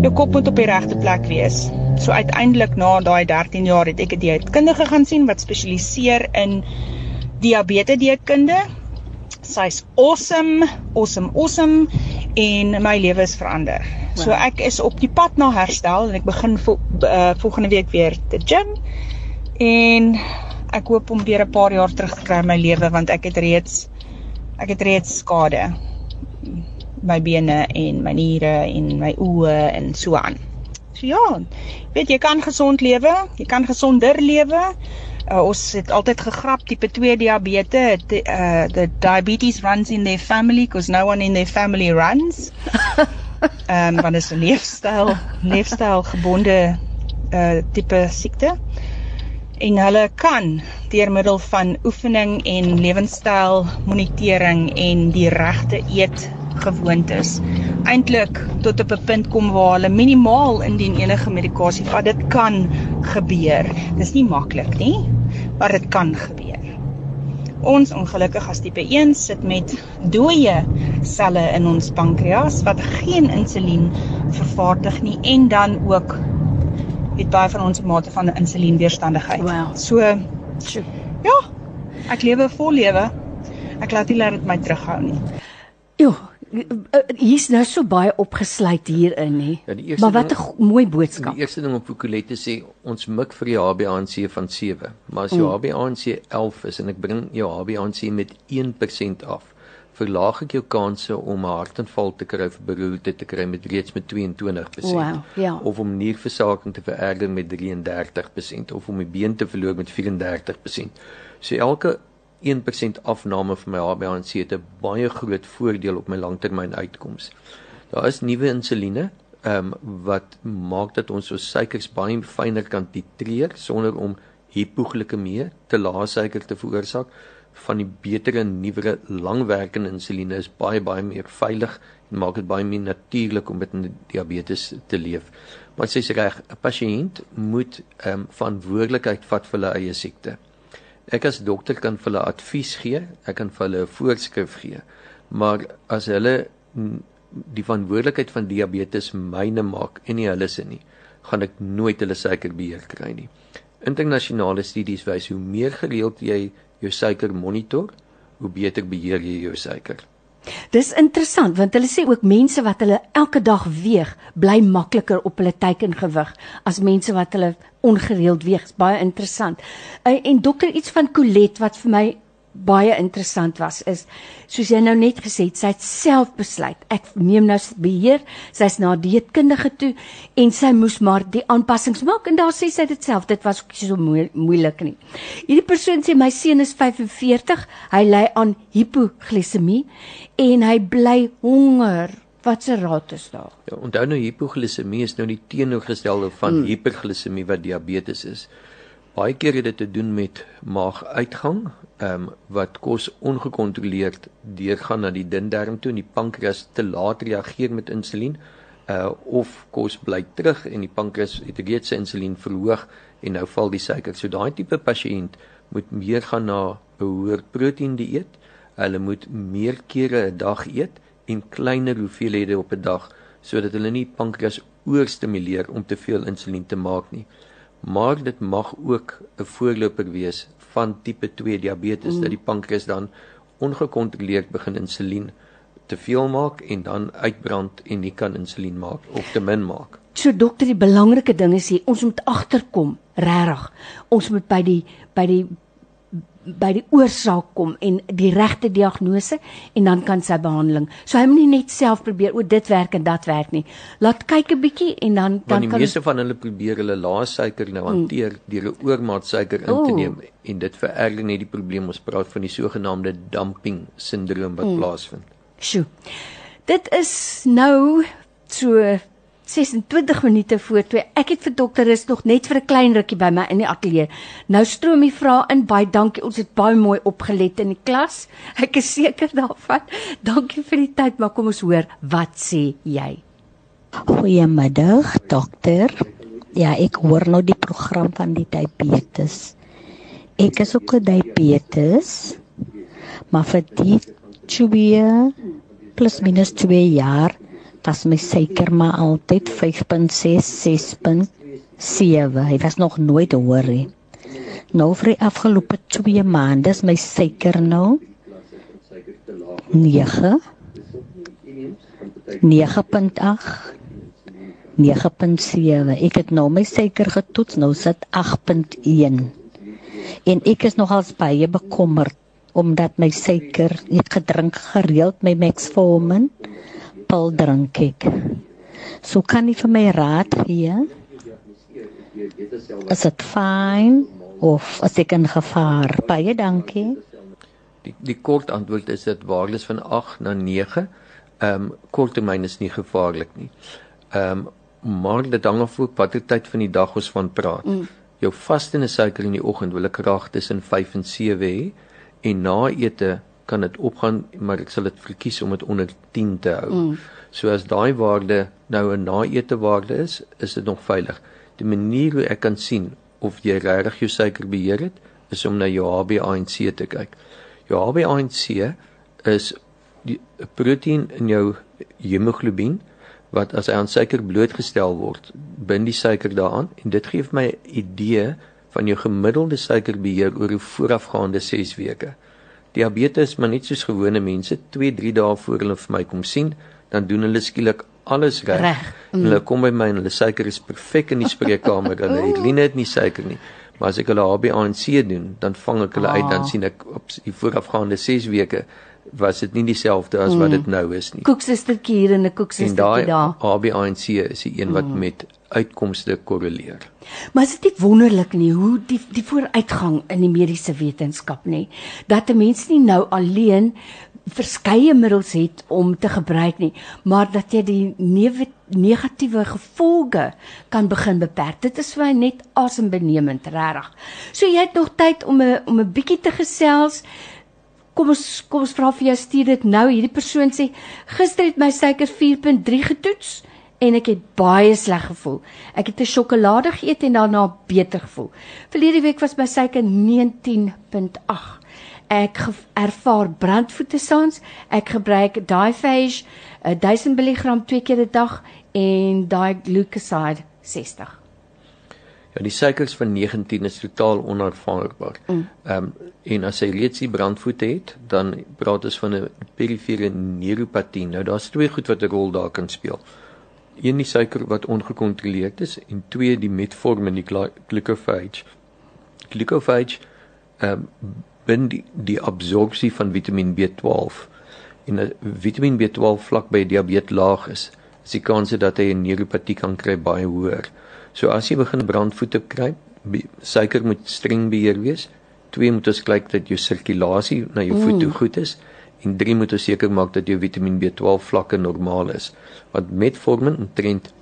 Jou kop moet op die regte plek wees. So uiteindelik na daai 13 jaar het ek 'n dieetkundige gaan sien wat spesialiseer in diabetes dieetkunde. Sy's awesome, awesome, awesome en my lewe is verander. Wow. So ek is op die pad na herstel en ek begin vo uh, volgende week weer te gym en ek hoop om weer 'n paar jaar terug te kry in my lewe want ek het reeds ek het reeds skade my bene en my niere en my oë en so aan. So ja, weet jy kan gesond lewe, jy kan gesonder lewe uh, ons het altyd gegrap tipe 2 diabetes the, uh, the diabetes runs in their family because no one in their family runs. Ehm um, want dit is 'n leefstyl leefstyl gebonde uh, tipe siekte. En hulle kan deur middel van oefening en lewenstyl monitering en die regte eet gewoontes eintlik tot op 'n punt kom waar hulle minimaal indien enige medikasie vat dit kan gebeur dis nie maklik nie maar dit kan gebeur. Ons ongelukkig as tipe 1 sit met dooie selle in ons pankreas wat geen insulien vervaardig nie en dan ook het baie van ons 'n mate van insulienweerstandigheid. Wow. So ja, ek lewe vol lewe. Ek laat nie laat dit my terughou nie. Jo, hier's nou so baie opgesluit hierin nê. Ja, maar wat 'n mooi boodskap. Die eerste ding op Pokolette sê ons mik vir die HbA1c van 7, maar as jou mm. HbA1c 11 is en ek bring jou HbA1c met 1% af, verlaag ek jou kanse om 'n hartaanval te kry of beroerte te kry met reeds met 22%. Wow, ja. Of om nierversaking te vererger met 33% of om die been te verloor met 34%. So elke 1% afname van my HbA1c het 'n baie groot voordeel op my langtermyn uitkoms. Daar is nuwe insuline ehm um, wat maak dat ons ons suikers baie fyner kan titreer sonder om hipoglikemie te lae suiker te veroorsaak. Van die betere nuwe langwerkende insuline is baie baie meer veilig en maak dit baie meer natuurlik om met diabetes te leef. Maar sês reg, 'n pasiënt moet ehm um, verantwoordelikheid vat vir hulle eie siekte. Ek as dokter kan vir hulle advies gee, ek kan vir hulle 'n voorskrif gee. Maar as hulle die verantwoordelikheid van diabetes myne maak en nie hulle se nie, gaan ek nooit hulle suiker beheer kry nie. Internasionale studies wys hoe meer gereeld jy jou suiker monitor, hoe beter beheer jy jou suiker. Dis interessant want hulle sê ook mense wat hulle elke dag weeg, bly makliker op hulle teikengewig as mense wat hulle ongereeld weeg. Dis baie interessant. Uh, en dokter iets van Colet wat vir my baie interessant was is soos jy nou net gesê het sy het self besluit ek neem nou beheer sy's na dieetkundige toe en sy moes maar die aanpassings maak en daar sê sy dit self dit was ook so moeilik nie. Hierdie persoon sê my seun is 45 hy ly aan hipoglisemie en hy bly honger. Wat se raad is daar? Ja onthou nou hipoglisemie is nou die teenoorgestelde van hmm. hiperglisemie wat diabetes is baie keer het dit te doen met maaguitgang, ehm um, wat kos ongekontroleerd deurgaan na die dindarm toe en die pankreas te laat reageer met insulien, uh of kos bly terug en die pankreas het reeds sy insulien verhoog en nou val die suiker. So daai tipe pasiënt moet meer gaan na 'n hoër proteïen dieet. Hulle moet meer kere 'n dag eet en kleiner hoeveelhede op 'n dag sodat hulle nie pankreas oorstimuleer om te veel insulien te maak nie maar dit mag ook 'n voorloper wees van tipe 2 diabetes mm. dat die pankreas dan ongekontroleerd begin insulien te veel maak en dan uitbrand en nie kan insulien maak of te min maak. So dokter, die belangrike ding is hier, ons moet agterkom, regtig. Ons moet by die by die by die oorsaak kom en die regte diagnose en dan kan sy behandeling. So hy moet nie net self probeer o dit werk en dat werk nie. Laat kyk 'n bietjie en dan dan kan die meeste van hulle probeer hulle lae suiker nou mm. hanteer mm. deur 'n oormaat suiker in te neem oh. en dit vererger net die probleem. Ons praat van die sogenaamde dumping sindroom wat mm. plaasvind. Sjoe. Dit is nou so 26 minute voor 2. Ek het vir dokter is nog net vir 'n klein rukkie by my in die ateljee. Nou stroom die vrae in. Baie dankie. Ons het baie mooi opgelet in die klas. Ek is seker daarvan. Dankie vir die tyd, maar kom ons hoor, wat sê jy? Goeiemiddag, dokter. Ja, ek hoor nou die program van die diabetes. Ek is ook 'n diabetes. Maar vir die 2 plus minus 2 jaar was my suiker maar altyd 5.6 6.7 hy was nog nooit hoor nie. Nou vir die afgelope 2 maande is my suiker nou 9 9.8 9.7 ek het nou my suiker getoets nou sit 8.1 en ek is nogals baie bekommerd omdat my suiker het gedrink gereeld my Metformin pil drink ek. So kan jy vir my raad gee? Is dit fyn of as ek in gevaar? Baie dankie. Die die kort antwoord is dit waarlis van 8 na 9. Ehm um, korttermyn is nie gevaarlik nie. Ehm um, maar dit hang af op watter tyd van die dag ons van praat. Mm. Jou vaste suiker in die oggend wil ek graag tussen 5 en 7 hê en na ete kan dit opgaan, maar ek sal dit verkies om dit onder 10 te hou. Mm. So as daai waarde nou 'n naete waarde is, is dit nog veilig. Die manier hoe ek kan sien of jy regtig jou suiker beheer het, is om na jou HbA1c te kyk. Jou HbA1c is die proteïen in jou hemoglobien wat as hy aan suiker blootgestel word, bind die suiker daaraan en dit gee my 'n idee van jou gemiddelde suikerbeheer oor 'n voorafgaande 6 weke diabetes maar net soos gewone mense 2 3 dae voor hulle vir my kom sien dan doen hulle skielik alles reg reg mm. hulle kom by my en hulle suiker is perfek in die spreekkamer hulle het line het nie suiker nie maar as ek hulle HbA1c doen dan vang ek hulle ah. uit dan ah. sien ek op die voorafgaande 6 weke was dit nie dieselfde as wat dit mm. nou is nie koeksustertjie hier en 'n koeksustertjie daar HbA1c is die een wat mm. met uitkomste korreleer. Maar is dit nie wonderlik nie hoe die die vooruitgang in die mediese wetenskap nê dat 'n mens nie nou alleen verskeie middels het om te gebruik nie, maar dat jy die negatiewe gevolge kan begin beperk. Dit is vir net asembenemend regtig. So jy het nog tyd om 'n om 'n bietjie te gesels. Kom ons kom ons vra vir jou stuur dit nou. Hierdie persoon sê gister het my suiker 4.3 getoets en ek het baie sleg gevoel. Ek het 'n sjokolade geëet en daarna beter gevoel. Verlede week was my suiker 19.8. Ek ervaar brandvoete saans. Ek gebruik Diphage 1000 mg twee keer 'n dag en daai glucoside 60. Nou die suikers van 19 is totaal onaanvaarbaar. Ehm mm. um, en as hy reeds die brandvoete het, dan praat ons van 'n perifere neuropatie. Nou daar's twee goed wat 'n rol daar kan speel. Een die suiker wat ongekontroleerd is en twee die metformin die glucophage. Glucophage ehm um, bind die, die absorpsie van Vitamiin B12 en 'n Vitamiin B12 vlak by diabetes laag is, is die kans dat hy 'n neuropatie kan kry baie hoër. So as jy begin brandvoete kry, suiker moet streng beheer wees. Twee moet ons kyk dat jou sirkulasie na jou voet toe mm. goed is en drie moet ons seker maak dat jou Vitamiin B12 vlakke normaal is. Want metformin omtrent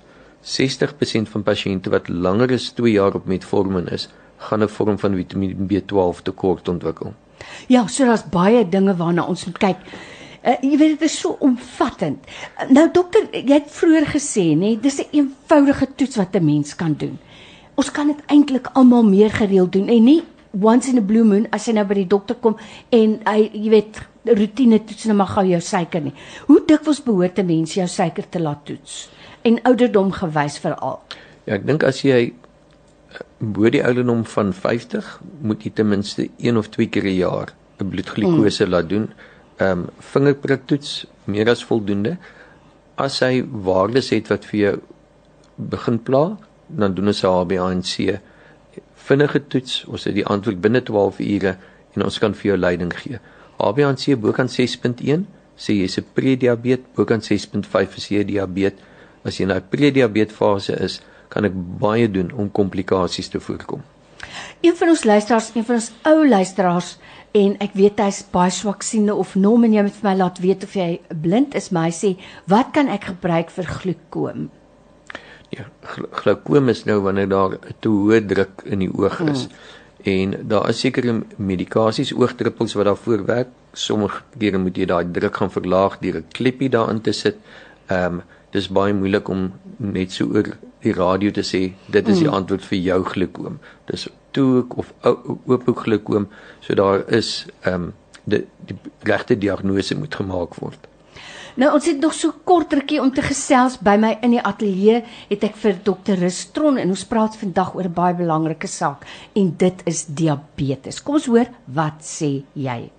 60% van pasiënte wat langer as 2 jaar op metformin is, gaan 'n vorm van Vitamiin B12 tekort ontwikkel. Ja, so daar's baie dinge waarna ons moet kyk. Uh, jy weet dit is so omvattend. Uh, nou dokter, jy het vroeër gesê, nê, dis 'n een eenvoudige toets wat 'n mens kan doen. Ons kan dit eintlik almal meer gereeld doen en nie once in a blue moon as jy nou by die dokter kom en hy jy weet rotine toets net maar gou jou suiker nie. Hoe dikwels behoort 'n mens jou suiker te laat toets? En ouderdom gewys veral. Ja, ek dink as jy eh, bo die ouderdom van 50 moet jy ten minste 1 of 2 keer 'n jaar 'n bloedglikose mm. laat doen ehm um, vingerpriktoets meer as voldoende. As hy waardes het wat vir jou begin pla, dan doen ons 'n HbA1c vinnige toets. Ons het die antwoord binne 12 ure en ons kan vir jou leiding gee. HbA1c bokant 6.1 sê jy's 'n prediabetes, bokant 6.5 is jy diabetes. As jy in 'n prediabetes fase is, kan ek baie doen om komplikasies te voorkom. Een van ons luisteraars, een van ons ou luisteraars en ek weet hy's baie swaksiende of nom en jy moet vir my laat weet of jy blind is maar hy sê wat kan ek gebruik vir glukoom ja glukoom is nou wanneer daar 'n te hoë druk in die oog is mm. En daar is sekere medikasies oogdruppels wat daarvoor werk sommige kere moet jy daai druk gaan verlaag deur 'n klippie daarin te sit ehm um, dis baie moeilik om net so oor die radio te sê dit is die mm. antwoord vir jou glukoom dis toe of oop glukoom so daar is ehm um, die, die regte diagnose moet gemaak word. Nou ons het nog so kort rukkie om te gesels by my in die ateljee het ek vir dokter Rustron en ons praat vandag oor 'n baie belangrike saak en dit is diabetes. Kom ons hoor wat sê jy?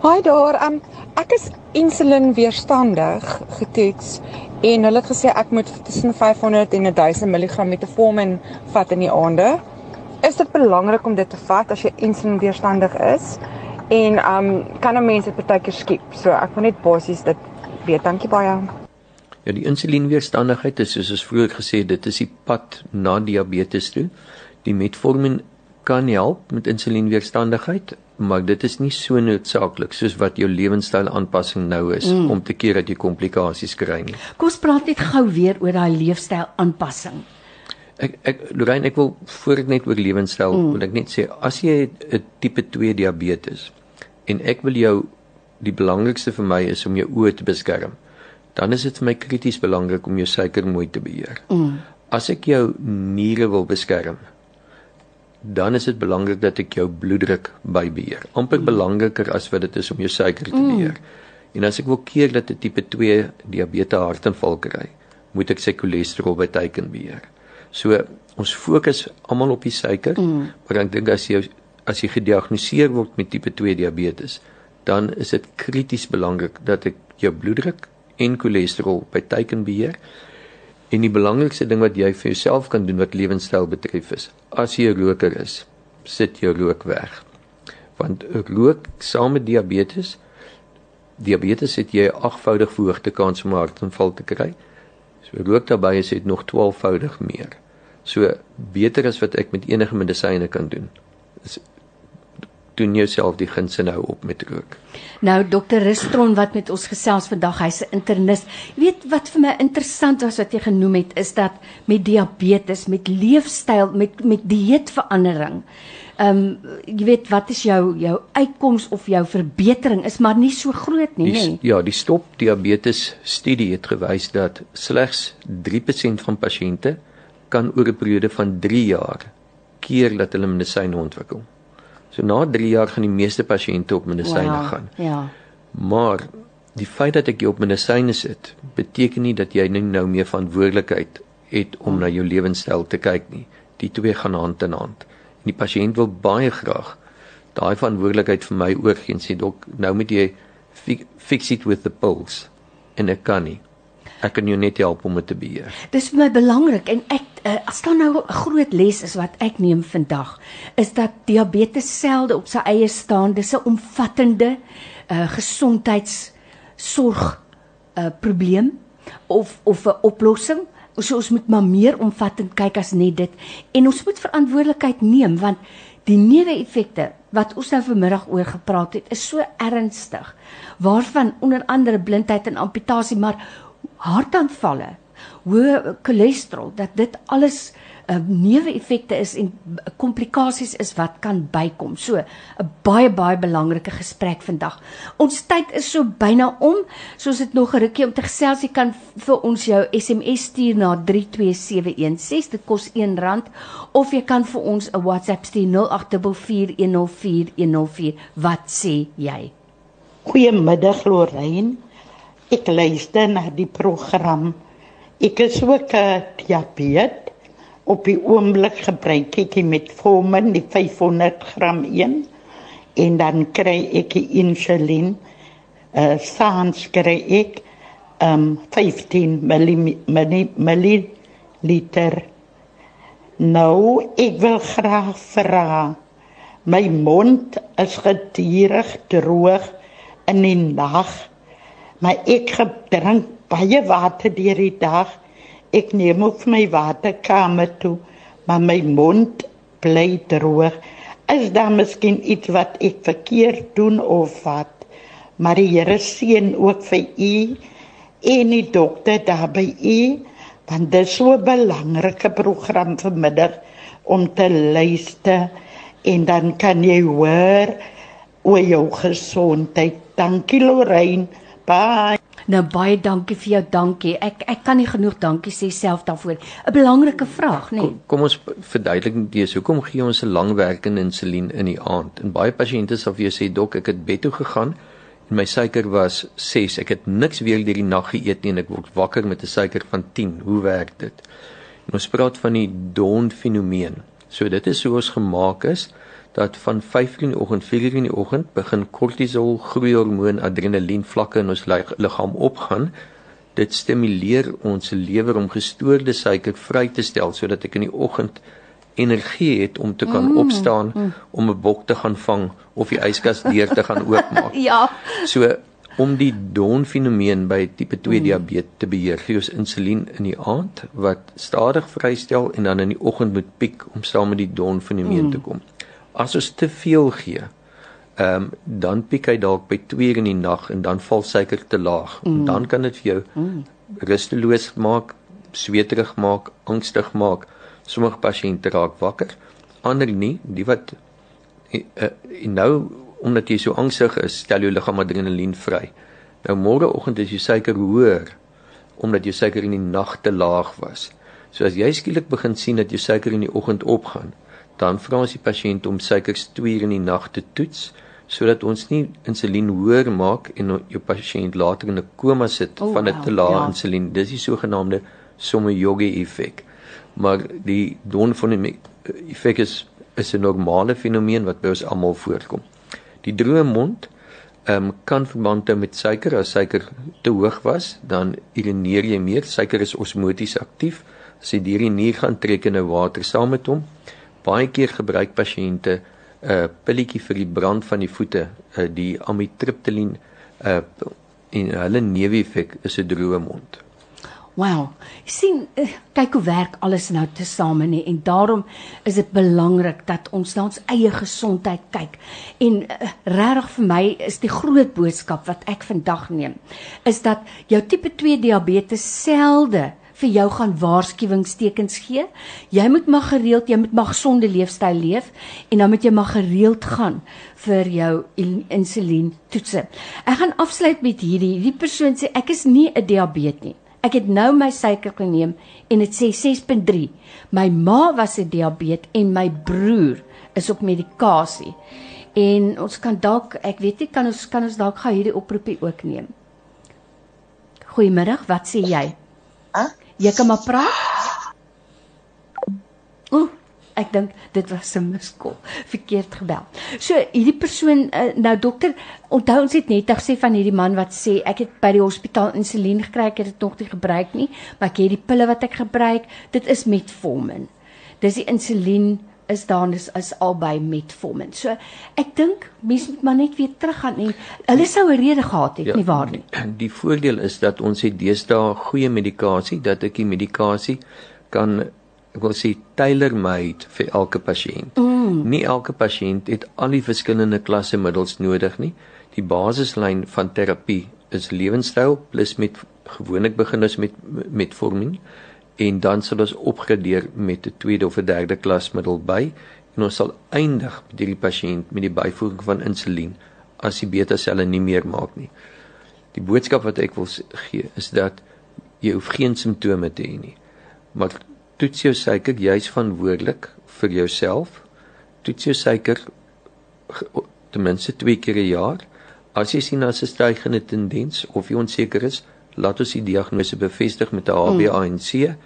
Haai daar, um, ek is insulien weerstandig getoets en hulle het gesê ek moet tussen 500 en 1000 mg metformin vat in die aande is dit belangrik om dit te vat as jy insulienweerstandig is en um kan 'n mens dit partykeer skiep. So ek wil net basies dit weet. Dankie baie. Ja, die insulienweerstandigheid is soos ons vroeër gesê dit is die pad na diabetes toe. Die metformin kan help met insulienweerstandigheid, maar dit is nie so noodsaaklik soos wat jou lewenstyl aanpassing nou is mm. om te keer dat jy komplikasies kry nie. Kom ons praat net gou weer oor daai leefstyl aanpassing. Ek ek Lorraine ek wil voor ek net oor lewenstyl mm. wil ek net sê as jy 'n tipe 2 diabetes en ek wil jou die belangrikste vir my is om jou oë te beskerm. Dan is dit vir my krities belangrik om jou suiker mooi te beheer. Mm. As ek jou niere wil beskerm, dan is dit belangrik dat ek jou bloeddruk bybeheer. amper mm. belangriker as wat dit is om jou suiker te mm. beheer. Mm. En as ek wil keer dat 'n tipe 2 diabetes hartaanval kry, moet ek sy cholesterol by teiken beheer. So ons fokus almal op die suiker, mm. maar ek dink as jy as jy gediagnoseer word met tipe 2 diabetes, dan is dit krities belangrik dat ek jou bloeddruk en cholesterol by teiken beheer. En die belangrikste ding wat jy vir jouself kan doen wat lewenstyl betref is, as jy 'n roker is, sit jou rook weg. Want rook saam met diabetes diabetes het jy 'n agvoudig verhoogde kans om hartaanval te kry. So rook daarbey is dit nog 12voudig meer. So beter as wat ek met enige medisyne kan doen. Is doen jouself die gunste nou op met rook. Nou dokter Ristron wat met ons gesels vandag, hy's 'n internis. Jy weet wat vir my interessant was wat jy genoem het is dat met diabetes, met leefstyl, met met dieetverandering ehm um, jy weet wat is jou jou uitkoms of jou verbetering is maar nie so groot nie, nê? Ja, die stop diabetes studie het gewys dat slegs 3% van pasiënte kan oor 'n periode van 3 jaar keer dat hulle medisyne ontwikkel. So na 3 jaar gaan die meeste pasiënte op medisyne wow, gaan. Ja. Maar die feit dat ek jou op medisyne sit, beteken nie dat jy nou meer verantwoordelikheid het om ja. na jou lewenstyl te kyk nie Die twee gaan hand in hand. En die pasiënt wil baie graag daai verantwoordelikheid vir my oorgee en sê dok, nou moet jy fix it with the pills en ek kan nie. Ek kan jou net help om dit te beheer. Dis vir my belangrik en ek uh, as daar nou 'n groot les is wat ek neem vandag, is dat diabetes selde op sy eie staan. Dis 'n omvattende uh gesondheidsorg 'n uh, eh, probleem of of 'n oplossing. So ons moet maar meer omvattend kyk as net dit en ons moet verantwoordelikheid neem want die neeweffekte wat ons nou vanmiddag oor gepraat het is so ernstig waarvan onder andere blindheid en amputasie maar hartaanvalle hoë cholesterol dat dit alles uh, eh, neeweffekte is en komplikasies is wat kan bykom. So 'n baie baie belangrike gesprek vandag. Ons tyd is so byna om. So ons het nog 'n rukkie om te gesels. Jy kan vir ons jou SMS stuur na 32716. Dit kos R1 of jy kan vir ons 'n WhatsApp stuur 0844104104. Wat sê jy? Goeiemiddag Lorraine. Ek luister na die program. Ek is ook 'n diabetes. Op die oomblik gebruik ek die metformin, die 500 gram een en dan kry ek die insulien. Uh saans kry ek um 15 ml. Nou, ek wil graag vra. My mond is gedurig droog in die nag. Maar ek drink baie water deur die dag. Ek neem op my waterkamer toe, maar my mond bly droog. Is daar miskien iets wat ek verkeerd doen of wat? Maar die Here seën ook vir u en die dokter daar by u, want dit is so 'n belangrike program vanmiddag om te luister en dan kan jy hoor oor jou gesondheid. Dankie Lorraine. Bye. Nou baie dankie vir jou dankie. Ek ek kan nie genoeg dankie sê self daarvoor. 'n Belangrike vraag, nê? Nee. Kom, kom ons verduidelik dit. Hoekom gee ons 'n langwerkende insulien in die aand? En baie pasiënte sal vir jou sê, "Dok, ek het bed toe gegaan en my suiker was 6. Ek het niks weer deur die nag geëet nie en ek word wakker met 'n suiker van 10. Hoe werk dit?" En ons praat van die dawn fenomeen. So dit is hoe ons gemaak is dat van 5:00 in die oggend, 4:00 in die oggend begin kortisol, groeihormoon, adrenalien vlakke in ons liggaam opgaan. Dit stimuleer ons lewer om gestoorde suiker vry te stel sodat ek in die oggend energie het om te kan mm, opstaan mm. om 'n bok te gaan vang of die yskas deur te gaan oopmaak. ja. So om die dawn fenomeen by tipe 2 mm. diabetes te beheer, gee ons insulien in die aand wat stadig vrystel en dan in die oggend moet piek om saam met die dawn fenomeen mm. te kom as ons te veel gee, ehm um, dan piek hy dalk by 2 in die nag en dan val suiker te laag. Mm. Dan kan dit vir jou mm. rusteloos maak, sweterig maak, angstig maak. Sommige pasiënte raak wakker, ander nie. Die wat uh, uh, nou omdat jy so angstig is, stel jou liggaam adrenalien vry. Nou môreoggend is jou suiker hoër omdat jou suiker in die nag te laag was. So as jy skielik begin sien dat jou suiker in die oggend opgaan, dan vra ons die pasiënt om suikers 2 uur in die nag te toets sodat ons nie insulien hoër maak en jou pasiënt later in 'n koma sit oh, van 'n te lae ja. insulien. Dis die sogenaamde Somogyi effek. Maar die don van die effek is is 'n normale fenomeen wat by ons almal voorkom. Die droë mond ehm um, kan verband hou met suiker. As suiker te hoog was, dan urineer jy meer. Suiker is osmoties aktief. As jy deur die nier gaan trek en nou water saam met hom, baie keer gebruik pasiënte 'n uh, pilletjie vir die brand van die voete, uh, die amitriptyline uh, en hulle neeweffek is 'n droë mond. Wow. Jy sien kyk hoe werk alles nou tesame nie en daarom is dit belangrik dat ons na ons eie gesondheid kyk. En uh, regtig vir my is die groot boodskap wat ek vandag neem is dat jou tipe 2 diabetes selde vir jou gaan waarskuwingstekens gee. Jy moet maar gereeld, jy moet maar gesonde leefstyl leef en dan moet jy maar gereeld gaan vir jou insulien toetse. Ek gaan afsluit met hierdie. Die persoon sê ek is nie 'n diabetes nie. Ek het nou my suiker geneem en dit sê 6.3. My ma was 'n diabetes en my broer is op medikasie. En ons kan dalk, ek weet nie, kan ons kan ons dalk gou hierdie oproepie ook neem. Goeiemiddag, wat sê jy? Hæ? Jy kan maar praat. Ooh, dink dit was 'n miskol, verkeerd gebel. So hierdie persoon uh, nou dokter, onthou ons het net gesê van hierdie man wat sê ek het by die hospitaal insulien gekry, ek het dit nog nie gebruik nie, maar ek het die pille wat ek gebruik, dit is metformin. Dis die insulien is daar is, is albei metformin. So ek dink mense moet maar net weer teruggaan en hulle sou 'n rede gehad het, ja, nie waar nie? Die, die voordeel is dat ons het deesdae goeie medikasie dat ek die medikasie kan ek wil sê tailor-made vir elke pasiënt. Mm. Nie elke pasiënt het al die verskillende klasse middels nodig nie. Die basislyn van terapie is lewenstyl plus met gewoonlik begin ons met metformin en dan sal ons opgradeer met 'n tweede of 'n derde klas middel by en ons sal eindig met hierdie pasiënt met die byvoeging van insulien as die beta selle nie meer maak nie. Die boodskap wat ek wil gee is dat jy hoef geen simptome te hê nie. Maar toets jou suiker jy's verantwoordelik vir jouself. Toets jou suiker ten minste 2 keer 'n jaar. As jy sien 'n stygende tendens of jy onseker is, laat ons die diagnose bevestig met 'n HbA1c mm.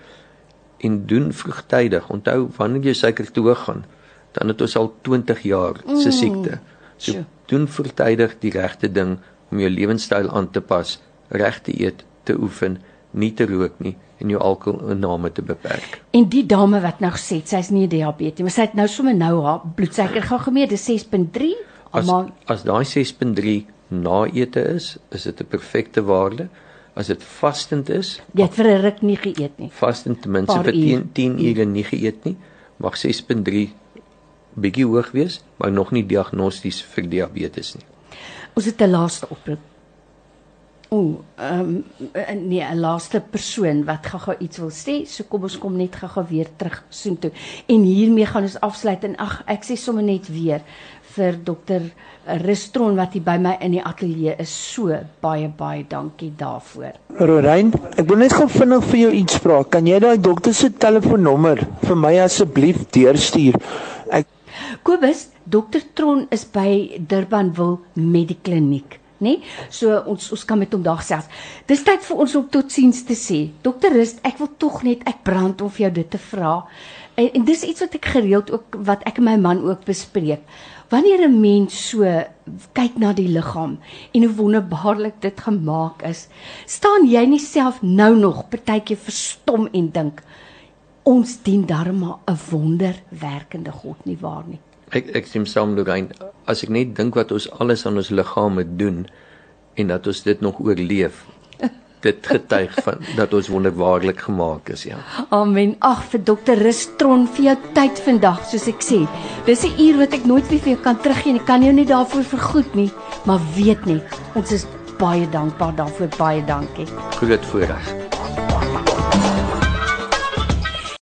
en doen vroegtydig. Onthou wanneer jy suiker te hoog gaan, dan het ons al 20 jaar se mm. siekte. So sure. doen vroegtydig die regte ding om jou lewenstyl aan te pas, reg te eet, te oefen, nie te rook nie en jou alkoholinname te beperk. En die dame wat nou gesê het sy's nie diabetes, maar sy het nou sommer nou haar bloedsuiker gaan gemeet, dis 6.3. As, as daai 6.3 na ete is, is dit 'n perfekte waarde as dit vastend is. Jy het vir 'n ruk nie geëet nie. Vastend ten minste vir 10 10 ure nie geëet nie. Mag 6.3 bietjie hoog wees, maar nog nie diagnosties vir diabetes nie. Ons het 'n laaste oproep. O, ehm um, nee, 'n laaste persoon wat gou-gou iets wil sê. So kom ons kom net gou-gou weer terug soontoe. En hiermee gaan ons afsluit en ag, ek sê sommer net weer vir dokter Restron wat hier by my in die ateljee is. So baie baie dankie daarvoor. Rorein, ek wil net gou vinnig vir jou iets vra. Kan jy daai dokter se telefoonnommer vir my asseblief deurstuur? Ek Kobus, dokter Tron is by Durbanville Medikliniek. Nee, so ons ons kan met hom daar gesels. Dis tyd vir ons om totsiens te sê. Dokter Rust, ek wil tog net ek brand om vir jou dit te vra. En, en dis iets wat ek gereeld ook wat ek en my man ook bespreek. Wanneer 'n mens so kyk na die liggaam en hoe wonderbaarlik dit gemaak is, staan jy nie self nou nog partykeer verstom en dink ons dien darma 'n wonderwerkende God nie waar nie. Ek ek sien saam Rein, as ek net dink wat ons alles aan ons liggame doen en dat ons dit nog oorleef, dit getuig van dat ons wonderbaarlik gemaak is, ja. Amen. Ag vir dokter Rustron vir jou tyd vandag, soos ek sê. Dis 'n uur wat ek nooit weer vir jou kan teruggee nie. Kan jou nie daarvoor vergoed nie, maar weet net, ons is baie dankbaar daarvoor. Baie dankie. Groot voorreg.